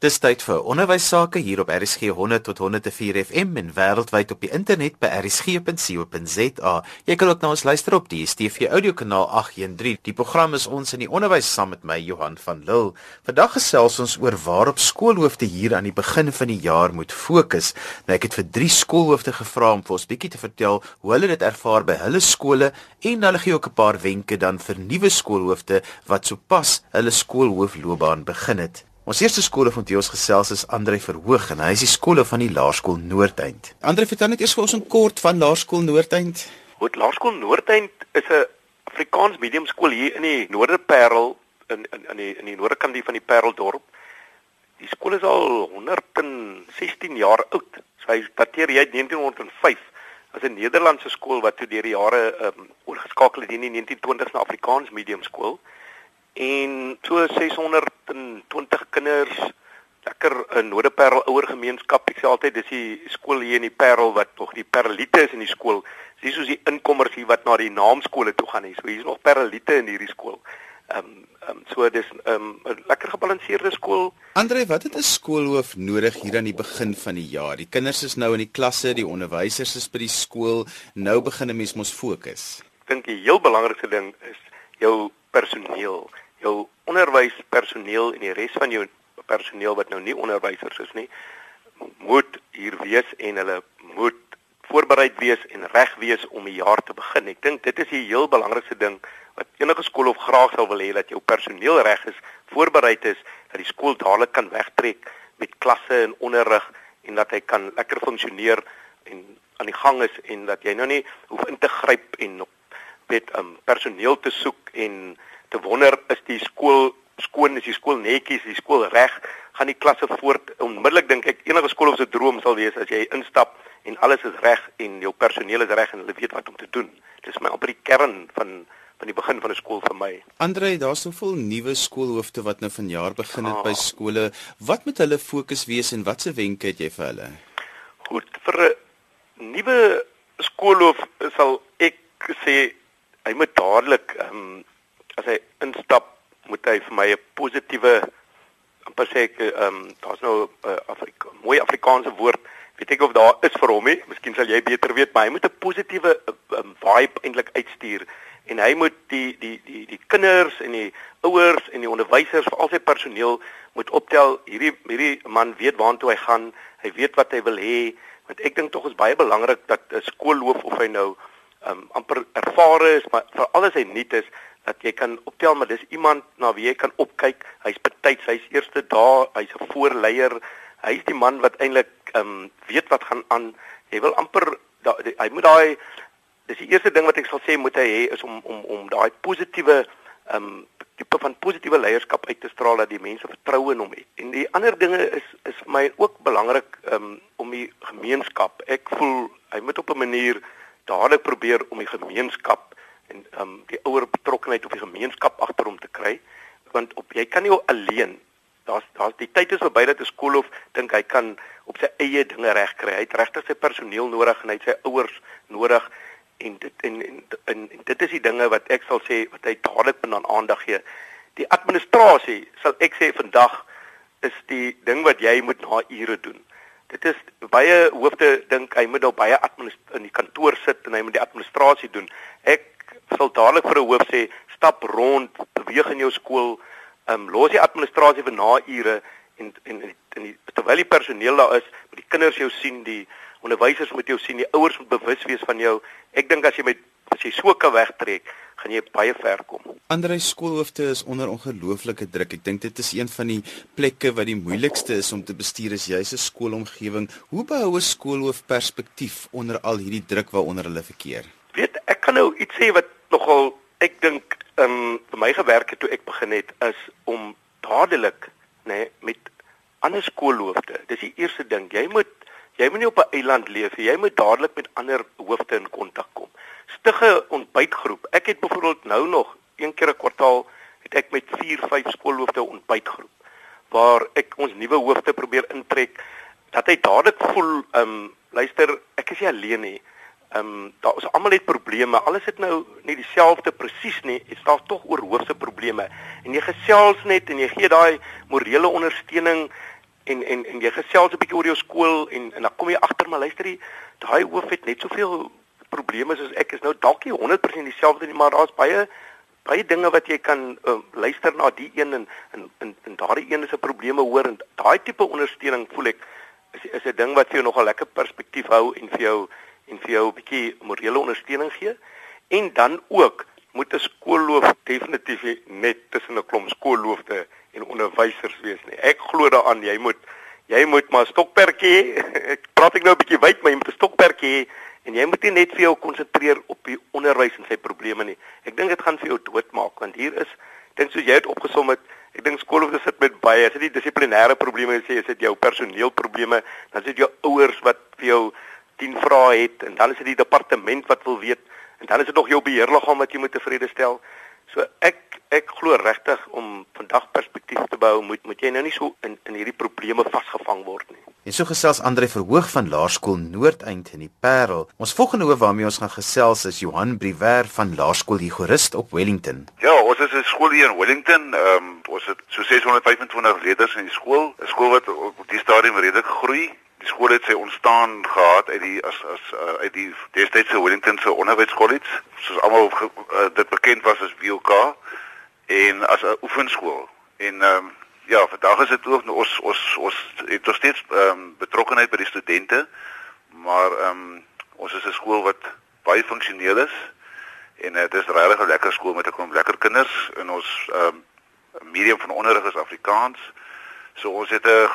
Dis tyd vir onderwys sake hier op RSG 100 tot 104 FM en wêreldwyd op die internet by rsg.co.za. Jy kan ook na ons luister op die DStv audiokanaal 813. Die program is ons in die onderwys saam met my Johan van Lille. Vandag gesels ons oor waarop skoolhoofde hier aan die begin van die jaar moet fokus. Nou ek het vir drie skoolhoofde gevra om vir ons bietjie te vertel hoe hulle dit ervaar by hulle skole en hulle gee ook 'n paar wenke dan vir nuwe skoolhoofde wat sopas hulle skoolhoofloopbaan begin het. Ons eerste skole van ons gesels is Andre Verhoog en hy is die skole van die Laerskool Noordeind. Andre, vertel net eers vir ons 'n kort van Laerskool Noordeind. Goed, Laerskool Noordeind is 'n Afrikaans medium skool hier in die Noorderparel in in in die in die noordekant van die Pareldorp. Die skool is al 116 jaar oud. So hy dateer uit 1905 as 'n Nederlandse skool wat toe deur die jare um, oorgeskakel het in die 1920s na Afrikaans medium skool en so 620 kinders lekker 'n Noorderparel ouer gemeenskap. Ek sê altyd dis die skool hier in die Parel wat nog die Parelite is in die skool. Dis soos die inkommers hier wat na die naamskole toe gaan. So hier's nog Parelite in hierdie skool. Ehm um, um, so dis ehm, 'n um, lekker gebalanseerde skool. Andre, wat het 'n skoolhoof nodig hier aan die begin van die jaar? Die kinders is nou in die klasse, die onderwysers is by die skool. Nou begin 'n mens mos fokus. Ek dink die heel belangrikste ding is jou personeel jou onderwyspersoneel en die res van jou personeel wat nou nie onderwysers is nie moet hier wees en hulle moet voorbereid wees en reg wees om die jaar te begin. Ek dink dit is die heel belangrikste ding wat enige skool of graag sal wil hê dat jou personeel reg is, voorbereid is dat die skool dadelik kan wegtrek met klasse en onderrig en dat hy kan lekker funksioneer en aan die gang is en dat jy nou nie hoef in te gryp en op met um, personeel te soek en te wonder is die skool skoon is die skool netjies is die skool reg? Gaan die klasse voort? Onmiddellik dink ek enige skool se droom sal wees as jy instap en alles is reg en jou personeel is reg en hulle weet wat om te doen. Dis my amper die kern van van die begin van 'n skool vir my. Andre daar's soveel nuwe skoolhoofde wat nou vanjaar begin het ah. by skole. Wat moet hulle fokus wees en watse wenke het jy vir hulle? Goed vir 'n nuwe skoolhoof sal ek sê hy moet dadelik ehm um, as hy instap, moet hy vir my 'n positiewe amper sê ek ehm um, daar's nou 'n uh, Afrika, mooi Afrikaanse woord. Weet ek of daar is vir hom nie. Miskien sal jy beter weet, maar hy moet 'n positiewe um, vibe eintlik uitstuur en hy moet die die die die kinders en die ouers en die onderwysers vir al sy personeel moet optel hierdie hierdie man weet waartoe hy gaan hy weet wat hy wil hê want ek dink tog is baie belangrik dat 'n skoolloof of hy nou um, amper ervare is maar veral as hy nuut is dat jy kan optel maar dis iemand na wie jy kan opkyk. Hy's betyds, hy's eerste daar, hy's 'n voorleier. Hy's die man wat eintlik ehm um, weet wat gaan aan. Jy wil amper da, die, hy moet daai dis die eerste ding wat ek sal sê moet hy hê is om om om daai positiewe ehm um, tipe van positiewe leierskap uit te straal dat die mense vertroue in hom het. En die ander dinge is is vir my ook belangrik ehm um, om die gemeenskap. Ek voel hy moet op 'n manier dadelik probeer om die gemeenskap en um die ouer betrokkenheid op die gemeenskap agter hom te kry want op jy kan nie alleen daar's daar's die tyd is verby dat 'n skoolhof dink hy kan op sy eie dinge regkry hy het regtig sy personeel nodig en hy het sy ouers nodig en dit en en, en en dit is die dinge wat ek sal sê wat hy dadelik moet aan aandag gee. Die administrasie sal ek sê vandag is die ding wat jy moet na ure doen dit is baie hoofde dink hy moet op baie in die kantoor sit en hy moet die administrasie doen ek sal dadelik vir 'n hoof sê stap rond, beweeg in jou skool, ehm um, los die administrasie vir na ure en en en die, terwyl die personeel daar is, moet die kinders jou sien, die onderwysers moet jou sien, die ouers moet bewus wees van jou. Ek dink as jy met as jy so kan wegtrek, gaan jy baie ver kom. Ander skoolhoofde is onder ongelooflike druk. Ek dink dit is een van die plekke wat die moeilikste is om te bestuur is juis 'n skoolomgewing. Hoe behou 'n skoolhoof perspektief onder al hierdie druk waaronder hulle verkeer? Weet, ek kan nou iets sê wat nogal ek dink um, vir my gewerk het toe ek begin het is om dadelik nê nee, met ander skoolhoofde. Dis die eerste ding. Jy moet jy moet nie op 'n eiland leef nie. Jy moet dadelik met ander hoofde in kontak kom. Stig 'n ontbytgroep. Ek het byvoorbeeld nou nog een keer 'n kwartaal het ek met 4, 5 skoolhoofde ontbytgroep waar ek ons nuwe hoofde probeer intrek dat hy dadelik voel ehm um, luister, ek is nie alleen nie. Ehm um, daar is almal het probleme. Alles het nou nie dieselfde presies nie. Dit staan tog oor hoofse probleme. En jy gesels net en jy gee daai morele ondersteuning en en en jy gesels 'n bietjie oor jou skool en en dan kom jy agter maar luister jy daai hoof het net soveel probleme soos ek is nou dalk nie 100% dieselfde nie maar daar's baie baie dinge wat jy kan uh, luister na die een en en en, en daardie een is 'n probleme hoor en daai tipe ondersteuning voel ek is is 'n ding wat vir jou nogal lekker perspektief hou en vir jou en vir jou 'n bietjie morele ondersteuning gee en dan ook moet 'n skoolloof definitief net tussen 'n klomp skoolloofde en onderwysers wees nie. Ek glo daaraan jy moet jy moet maar stokperdjie. Ek praat ek nou 'n bietjie wyd, maar jy moet 'n stokperdjie en jy moet nie net vir jou konsentreer op die onderwys en sy probleme nie. Ek dink dit gaan vir jou doodmaak want hier is dink soos jy het opgesom het, ek dink skoolhoofde sit met baie, as dit nie dissiplinêre probleme is, is dit jou personeelprobleme, dan is dit jou ouers wat vir jou 10 vrae het en dan is dit die departement wat wil weet en dan is dit nog jou beheerliggaam wat jy moet tevrede stel. So ek ek glo regtig om vandag perspektief te bou moet moet jy nou nie so in in hierdie probleme vasgevang word nie. En so gesels Andre Verhoog van Laerskool Noordeind in die Parel. Ons volgende hoof waarmee ons gaan gesels is Johan Briwer van Laerskool Higorist op Wellington. Ja, ons is 'n skool hier in Wellington. Ehm um, ons het so 625 leerders in die skool. 'n Skool wat op die stadium redelik groei. Die skool het sy ontstaan gehad uit die as as uh, uit die destydse Wellington se onderwyskollege, soos almal uh, dit bekend was as WOK en as 'n oefenskool. En ehm um, ja, vandag is dit ook ons ons ons het nog steeds ehm um, betrokkeheid by die studente, maar ehm um, ons is 'n skool wat baie funksioneel is en dit uh, is regtig 'n lekker skool met 'n klomp lekker kinders en ons ehm um, medium van onderrig is Afrikaans. So ons het 'n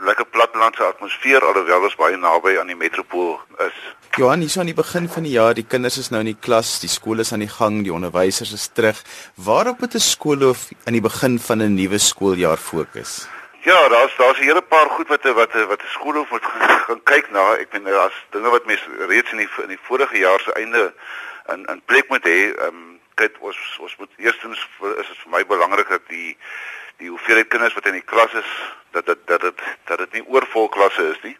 lekker plattelandse atmosfeer alhoewel ons baie naby aan die metropool is. Johan, hier so aan die begin van die jaar, die kinders is nou in die klas, die skool is aan die gang, die onderwysers is terug. Waarop moet 'n skoolhoof aan die begin van 'n nuwe skooljaar fokus? Ja, daar's daar's 'n hele paar goed wat wat wat 'n skoolhoof moet gaan kyk na. Ek meen daar's dinge wat mense reeds in die in die vorige jaar se einde in in plek moet hê. Ehm um, kyk ons ons moet eerstens is dit vir my belangrik dat die die hoeveelheid kinders wat in die klas is dat dit dat dit dat dit nie oorvol klasse is nie.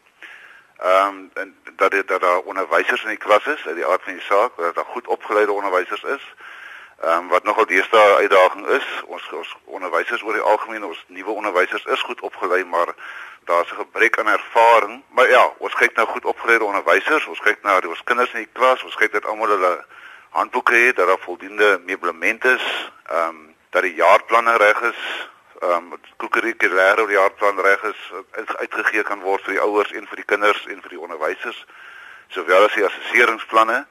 Ehm um, en dat dit dat daar onderwysers in die klas is uit die aard van die saak dat daar goed opgeleide onderwysers is. Ehm um, wat nogal deesdae uitdaging is, ons ons onderwysers oor die algemeen ons nuwe onderwysers is goed opgelei, maar daar's 'n gebrek aan ervaring. Maar ja, ons kyk nou goed opgeleide onderwysers, ons kyk na die ons kinders in die klas, ons kyk dat almal hulle handboeke het, dat daar voldoende meublement is, ehm um, dat die jaarplanne reg is, ehm um, kurrikulêre jaarplan reg is uitgegee kan word vir die ouers en vir die kinders en vir die onderwysers sowel as die assesseringsplanne.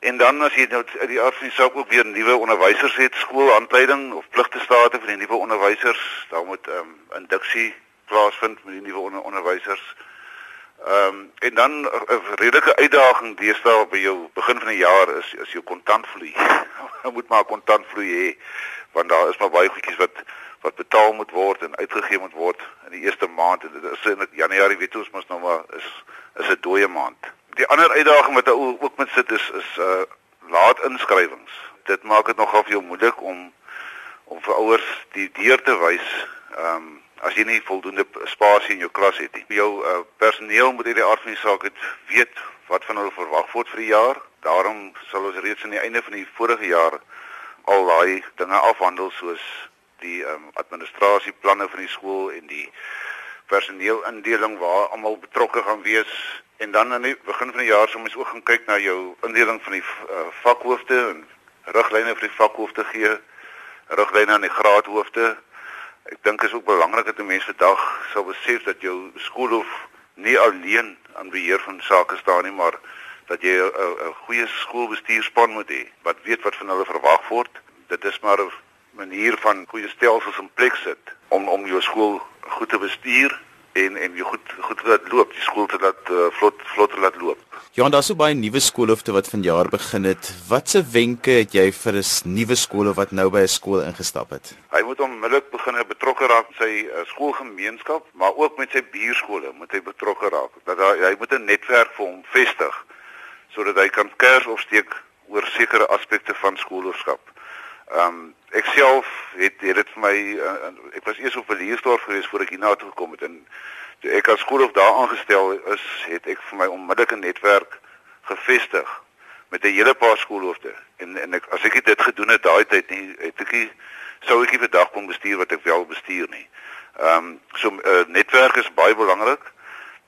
En dan as jy nou uit die aard van die saak ook weer nuwe onderwysers het, skoolaanleiding of pligtestate vir die nuwe onderwysers, dan moet ehm um, induksie plaasvind met die nuwe onder onderwysers. Ehm um, en dan 'n redelike uitdaging deesdae by jou begin van die jaar is is jou kontantvloei. Jy moet maar kontantvloei hê want daar is maar baie goedjies wat wat betaal moet word en uitgegee moet word in die eerste maand en dit is in Januarie weet ons mos nou maar is is 'n dooie maand. Die ander uitdaging wat ook met sit is is uh laat inskrywings. Dit maak dit nogal vir jou moeilik om om vir ouers die deur te wys ehm um, as jy nie voldoende spasie in jou klas het nie. Jou uh, personeel moet hierdie aard van die saak weet wat van hulle verwag word vir die jaar. Daarom sal ons reeds aan die einde van die vorige jaar al daai dinge afhandel soos die um, administrasieplanne van die skool en die personeelindeling waar almal betrokke gaan wees. En dan aan die begin van die jaar sou mens ook gaan kyk na jou indeling van die uh, vakhoofde en riglyne vir die vakhoofde gee riglyne aan die graadhoofde. Ek dink is ook belangrik dat mense vandag sal besef dat jou skoolhoof nie alleen aan beheer van sake staan nie maar dat jy 'n goeie skoolbestuurspan moet hê wat weet wat van hulle verwag word. Dit is maar manier van goeie stelsels in plek sit om om jou skool goed te bestuur en en jy goed goed laat loop, die skool te laat uh, vlot vlot laat loop. Ja, daar's so baie nuwe skoolhoofde wat vanjaar begin het. Watse wenke het jy vir 'n nuwe skoolhoof wat nou by 'n skool ingestap het? Hy moet onmiddellik begin betrokke raak met sy uh, skoolgemeenskap, maar ook met sy buurskole moet hy betrokke raak. Dat hy, hy moet 'n netwerk vir hom vestig sodat hy kan kers opsteek oor sekere aspekte van skoolhoofskap. Ehm um, ek self het het dit vir my uh, ek was eers op Verliersdorp gewees voor ek hiernatoe gekom het en toe ek as skoolhoof daar aangestel is, het ek vir my onmiddellike netwerk gevestig met 'n hele paar skoolhoofde. En en ek as ek dit gedoen het daai tyd nie, het ek nie sou ek nie vandag kon bestuur wat ek wel bestuur nie. Ehm um, so 'n uh, netwerk is baie belangrik.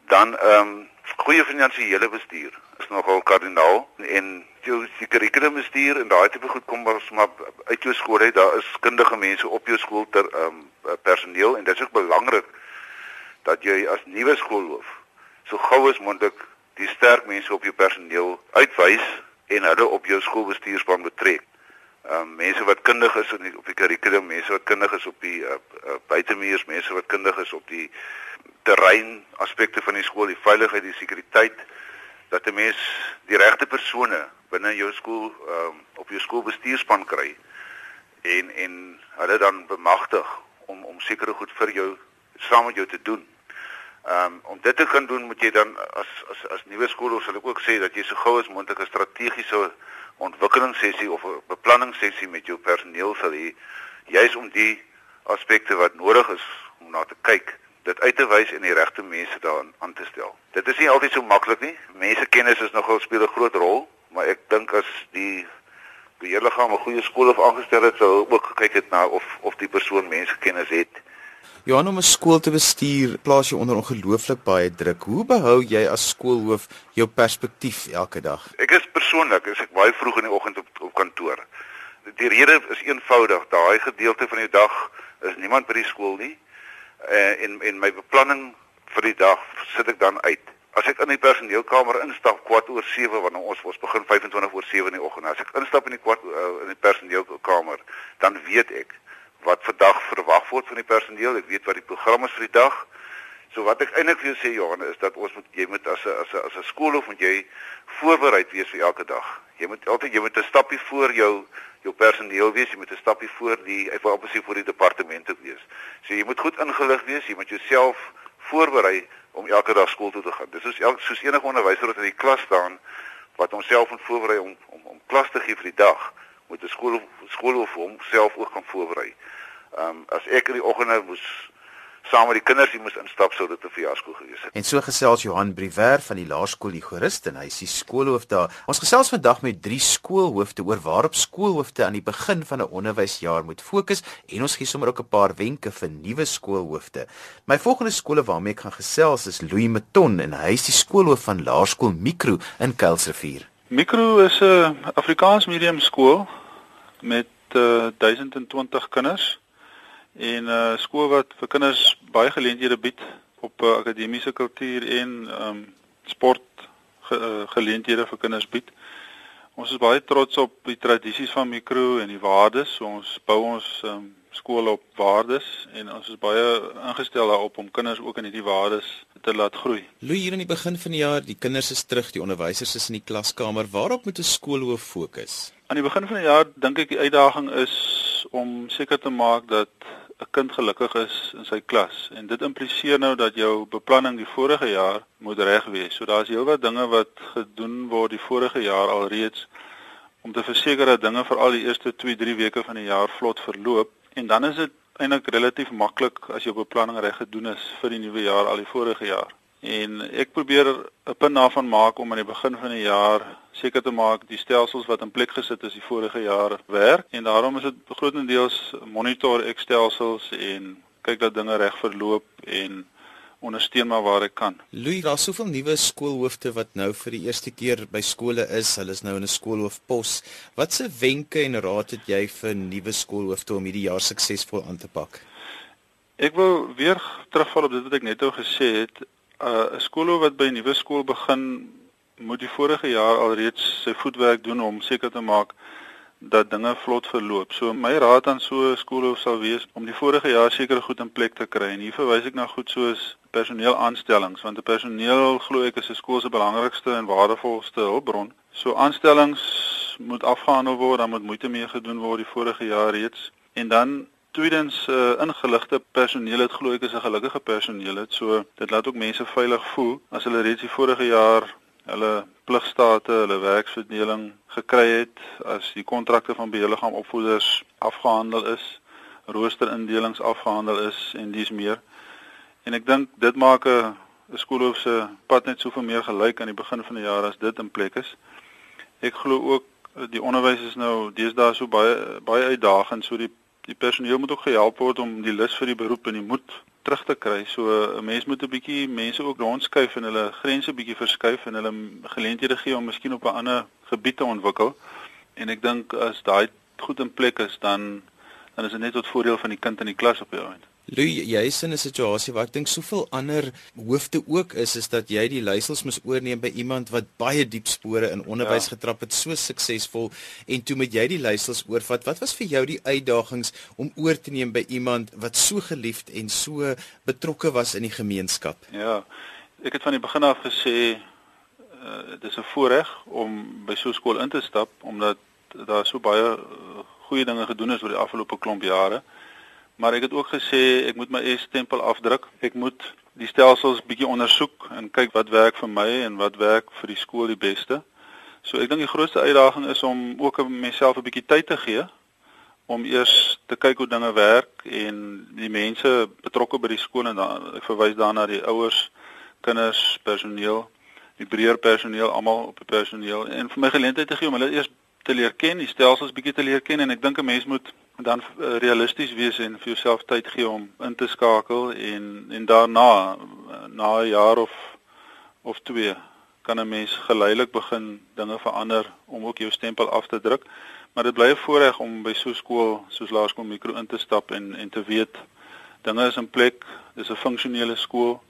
Dan ehm um, goeie finansiële bestuur is nogal kardinaal en jou kurrikulum bestuur en daai tipe goed kom maar uit jou skool uit. Daar is kundige mense op jou skool ter um, personeel en dit is ook belangrik dat jy as nuwe skoolhoof so gou as moontlik die sterk mense op jou personeel uitwys en hulle op jou skoolbestuurspan betrek. Ehm um, mense wat kundig is op die kurrikulum, mense wat kundig is op die uh, uh, buitemuurs, mense wat kundig is op die terrein aspekte van die skool, die veiligheid, die sekuriteit dat 'n mens die regte persone binne jou skool ehm um, op jou skoolbestuurspan kry en en hulle dan bemagtig om om sekere goed vir jou saam met jou te doen. Ehm um, om dit te kan doen moet jy dan as as as nuwe skoolhoof sal ek ook sê dat jy so gou as moontlik 'n strategiese ontwikkelingssessie of 'n beplanningssessie met jou personeel sal hê juis om die aspekte wat nodig is om na te kyk dit uit te wys en die regte mense daaraan aan te stel. Dit is nie altyd so maklik nie. Mensekennis is nogal speel 'n groot rol, maar ek dink as die beheerliggaam 'n goeie skool of aangestel het, sou ook gekyk het na of of die persoon mensekennis het. Johan om 'n skool te bestuur, plaas jy onder ongelooflik baie druk. Hoe behou jy as skoolhoof jou perspektief elke dag? Ek is persoonlik, as ek baie vroeg in die oggend op op kantoor. Die rede is eenvoudig, daai gedeelte van die dag is niemand by die skool nie. Uh, en en my beplanning vir die dag sit ek dan uit. As ek in die personeelkamer instap kwart oor 7 wanneer ons ons begin 25 oor 7 in die oggend. As ek instap in die kwart uh, in die personeelkamer, dan weet ek wat vandag verwag word van die personeel. Ek weet wat die program is vir die dag. So wat ek eintlik wil sê Johan is dat ons moet jy moet as 'n as 'n as 'n skoolhoof moet jy voorbereid wees vir elke dag. Jy moet altyd jy moet 'n stappie voor jou jou personeel wees, jy moet 'n stappie voor die ek wil opsie vir die departemente wees. So jy moet goed ingelig wees, jy moet jouself voorberei om elke dag skool toe te gaan. Dis soos elke soos enige onderwyser wat in die klas staan wat homself moet voorberei om om om klas te gee vir die dag moet 'n skool skoolhoof homself ook gaan voorberei. Ehm um, as ek in die oggende moes saam met die kinders hier moes instap sou dit 'n fiasco gewees het. En so gesels Johan Briwer van die Laerskool Igorist en hy is die skoolhoof daar. Ons gesels vandag met drie skoolhoofde oor waarop skoolhoofde aan die begin van 'n onderwysjaar moet fokus en ons gee sommer ook 'n paar wenke vir nuwe skoolhoofde. My volgende skole waarmee ek gaan gesels is Louis Meton en hy is die skoolhoof van Laerskool Mikro in Kuilsrivier. Mikro is 'n Afrikaans medium skool met uh, 1020 kinders en 'n uh, skool wat vir kinders baie geleenthede bied op uh, akademiese kultuur en um, sport ge, uh, geleenthede vir kinders bied. Ons is baie trots op die tradisies van Mikro en die waardes. So ons bou ons um, skool op waardes en ons is baie ingestel daarop om kinders ook in hierdie waardes te laat groei. Louis hier in die begin van die jaar, die kinders is terug, die onderwysers is in die klaskamer. Waarop moet 'n skoolhoof fokus? Aan die begin van die jaar dink ek die uitdaging is om seker te maak dat 'n kind gelukkig is in sy klas en dit impliseer nou dat jou beplanning die vorige jaar moet reg wees. So daar's heelwat dinge wat gedoen word die vorige jaar alreeds om te verseker dat dinge vir al die eerste 2-3 weke van die jaar vlot verloop en dan is dit eintlik relatief maklik as jou beplanning reg gedoen is vir die nuwe jaar al die vorige jaar. En ek probeer 'n punt daarvan maak om aan die begin van die jaar seker te maak die stelsels wat in plek gesit is die vorige jaar werk en daarom is dit grootendeels monitor ek stelsels en kyk dat dinge reg verloop en ondersteun maar waar ek kan. Louis, daar's soveel nuwe skoolhoofde wat nou vir die eerste keer by skole is. Hulle is nou in 'n skoolhoofpos. Watse wenke en raad het jy vir nuwe skoolhoofde om hierdie jaar suksesvol aan te pak? Ek wil weer terugval op dit wat ek net ou gesê het. Uh, 'n uh, skoolhoof wat by 'n nuwe skool begin moet die vorige jaar alreeds sy voetwerk doen om seker te maak dat dinge vlot verloop. So my raad aan so 'n skoolhoof sal wees om die vorige jaar seker goed in plek te kry. En hier verwys ek na goed soos personeelaanstellings want 'n personeel glo ek is 'n skool se belangrikste en waardevolste hulpbron. So aanstellings moet afgehandel word, dan moet moeite mee gedoen word die vorige jaar reeds. En dan tweedens uh, ingeligte personeel het glo ek is 'n gelukkige personeel het. So dit laat ook mense veilig voel as hulle reeds die vorige jaar hulle pligstate, hulle werksverdeling gekry het as die kontrakte van beheerliggaam opvoeders afgehandel is, roosterindelings afgehandel is en dis meer. En ek dink dit maak 'n skoolhoof se pad net soveel meer gelyk aan die begin van die jaar as dit in plek is. Ek glo ook eh, die onderwys is nou deesdae so baie baie uitdagend, so die die personeel moet ook gehelp word om die lus vir die beroep en die moed terug te kry. So 'n mens moet 'n bietjie mense ook rondskuif en hulle grense bietjie verskuif en hulle geleenthede gee om miskien op 'n ander gebied te ontwikkel. En ek dink as daai goed in plek is dan dan is dit net tot voordeel van die kind in die klas op die oomblik. Louis, jy is in 'n situasie waar ek dink soveel ander hoofde ook is is dat jy die leiersels moet oorneem by iemand wat baie diep spore in onderwys ja. getrap het, so suksesvol en toe moet jy die leiersels oorvat. Wat was vir jou die uitdagings om oor te neem by iemand wat so geliefd en so betrokke was in die gemeenskap? Ja. Ek het van die begin af gesê uh, dit is 'n voorreg om by so 'n skool in te stap omdat daar so baie uh, goeie dinge gedoen is oor die afgelope klomp jare. Maar ek het ook gesê ek moet my e-stempel afdruk. Ek moet die stelsels bietjie ondersoek en kyk wat werk vir my en wat werk vir die skool die beste. So ek dink die grootste uitdaging is om ook aan myself 'n bietjie tyd te gee om eers te kyk hoe dinge werk en die mense betrokke by die skool en dan ek verwys daarna die ouers, kinders, personeel, die breër personeel, almal op die personeel en vir my geleentheid te gee om hulle eers te leer ken, die stelsels bietjie te leer ken en ek dink 'n mens moet dan uh, realisties wees en vir jouself tyd gee om in te skakel en en daarna na 'n jaar of of twee kan 'n mens geleidelik begin dinge verander om ook jou stempel af te druk. Maar dit bly 'n voorreg om by so 'n skool soos Laerskool Mikro in te stap en en te weet dinge is in plek. Dis 'n funksionele skool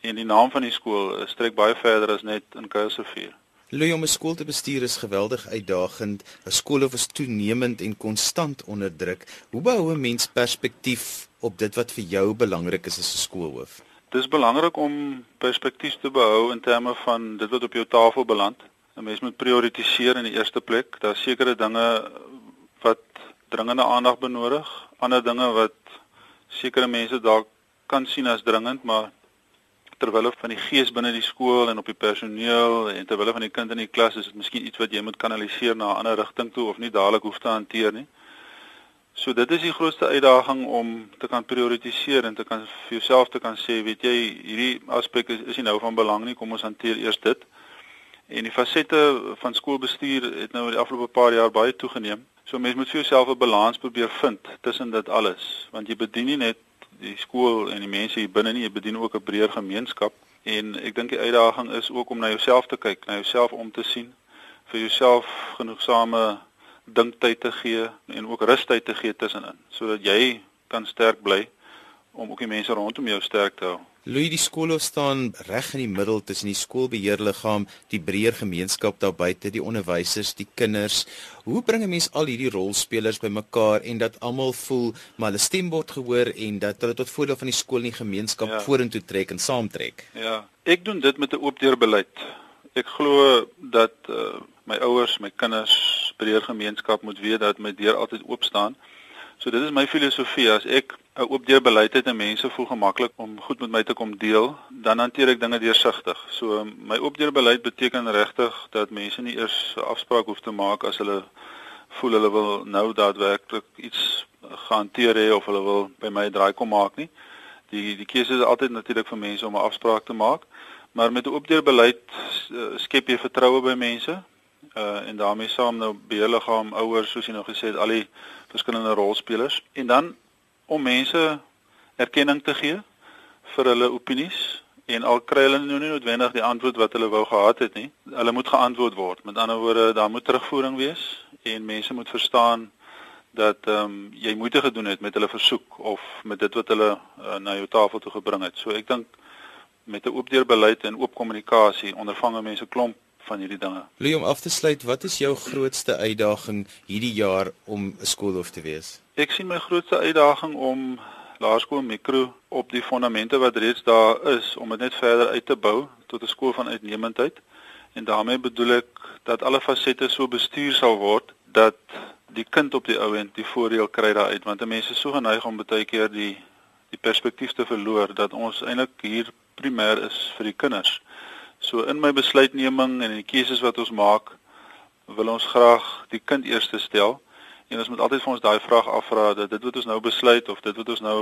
en die naam van die skool strek baie verder as net in Kuilsrivier. Louis om 'n skool te bestuur is geweldig uitdagend. 'n Skool is toenemend en konstant onder druk. Hoe behou 'n mens perspektief op dit wat vir jou belangrik is as 'n skoolhoof? Dis belangrik om perspektief te behou in terme van dit wat op jou tafel beland. 'n Mens moet prioritiseer in die eerste plek. Daar's sekere dinge wat dringende aandag benodig, ander dinge wat sekere mense dalk kan sien as dringend, maar terwyl van die gees binne die skool en op die personeel en terwyl van die kind in die klas is dit miskien iets wat jy moet kanaliseer na 'n ander rigting toe of nie dadelik hoef te hanteer nie. So dit is die grootste uitdaging om te kan prioritiseer en te kan vir jouself te kan sê, weet jy, hierdie aspek is, is nie nou van belang nie, kom ons hanteer eers dit. En die fasette van skoolbestuur het nou oor die afgelope paar jaar baie toegeneem. So mense moet vir jouself 'n balans probeer vind tussen dit alles, want jy bedien nie net die skool en die mense hier binne nie, jy bedien ook 'n breër gemeenskap en ek dink die uitdaging is ook om na jouself te kyk, na jouself om te sien, vir jouself genoegsame dinktyd te gee en ook rustyd te gee tussenin sodat jy kan sterk bly om ook die mense rondom jou sterk te hou. Louis die skool staan reg in die middel tussen die skoolbeheerliggaam, die breër gemeenskap daar buite, die onderwysers, die kinders. Hoe bring 'n mens al hierdie rolspelers bymekaar en dat almal voel maar hulle stem word gehoor en dat hulle tot voordeel van die skool en die gemeenskap ja. vorentoe trek en saamtrek? Ja, ek doen dit met 'n oop deur beleid. Ek glo dat uh, my ouers, my kinders, breër gemeenskap moet weet dat my deur altyd oop staan. So dit is my filosofie as ek 'n oop deur beleid het en mense voel gemaklik om goed met my te kom deel, dan hanteer ek dinge deursigtig. So my oop deur beleid beteken regtig dat mense nie eers 'n afspraak hoef te maak as hulle voel hulle wil nou daadwerklik iets gehanteer hê of hulle wil by my draai kom maak nie. Die die keuse is altyd natuurlik vir mense om 'n afspraak te maak, maar met 'n oop deur beleid uh, skep jy vertroue by mense. Uh en daarmee saam nou beheerliggaam, ouers, soos jy nou gesê het, al die verskillende rolspelers. En dan om mense erkenning te gee vir hulle opinies en al kry hulle nou nie noodwendig die antwoord wat hulle wou gehad het nie. Hulle moet geantwoord word. Met ander woorde, daar moet terugvoering wees en mense moet verstaan dat ehm um, jy moeite gedoen het met hulle versoek of met dit wat hulle uh, na jou tafel toe gebring het. So ek dink met 'n oop deur beleid en oop kommunikasie ondervang mense klomp van hierdie dinge. Lee om af te sluit, wat is jou grootste uitdaging hierdie jaar om 'n skoolhoof te wees? Ek sien my grootste uitdaging om Laerskool Mikro op die fondamente wat reeds daar is om dit net verder uit te bou tot 'n skool van uitnemendheid. En daarmee bedoel ek dat alle fasette so bestuur sal word dat die kind op die ou end die voordeel kry daaruit want mense is so geneig om baie keer die die perspektief te verloor dat ons eintlik hier primêr is vir die kinders. So in my besluitneming en in die keuses wat ons maak, wil ons graag die kind eerste stel. En ons moet altyd vir ons daai vraag afvra dat dit wat ons nou besluit of dit wat ons nou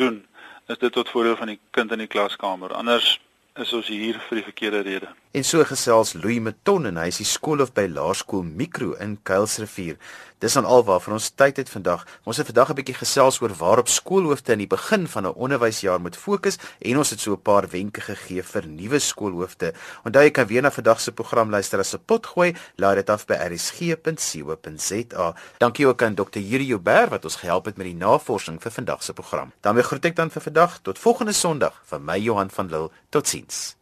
doen, is dit tot voordeel van die kind in die klaskamer. Anders is ons hier vir die verkeerde rede. En so gesels Louis Meton en hy is die skoolhoof by Laerskool Mikro in Kuilsrivier. Dis dan alwaar vir ons tyd het vandag. Ons het vandag 'n bietjie gesels oor waarop skoolhoofde in die begin van 'n onderwysjaar moet fokus en ons het so 'n paar wenke gegee vir nuwe skoolhoofde. Onthou jy kan weer na vandag se program luister as 'n pot gooi. Laai dit af by rsg.co.za. Dankie ook aan Dr. Yuri Joubert wat ons gehelp het met die navorsing vir vandag se program. daarmee groet ek dan vir vandag tot volgende Sondag van my Johan van Lille. Totsiens.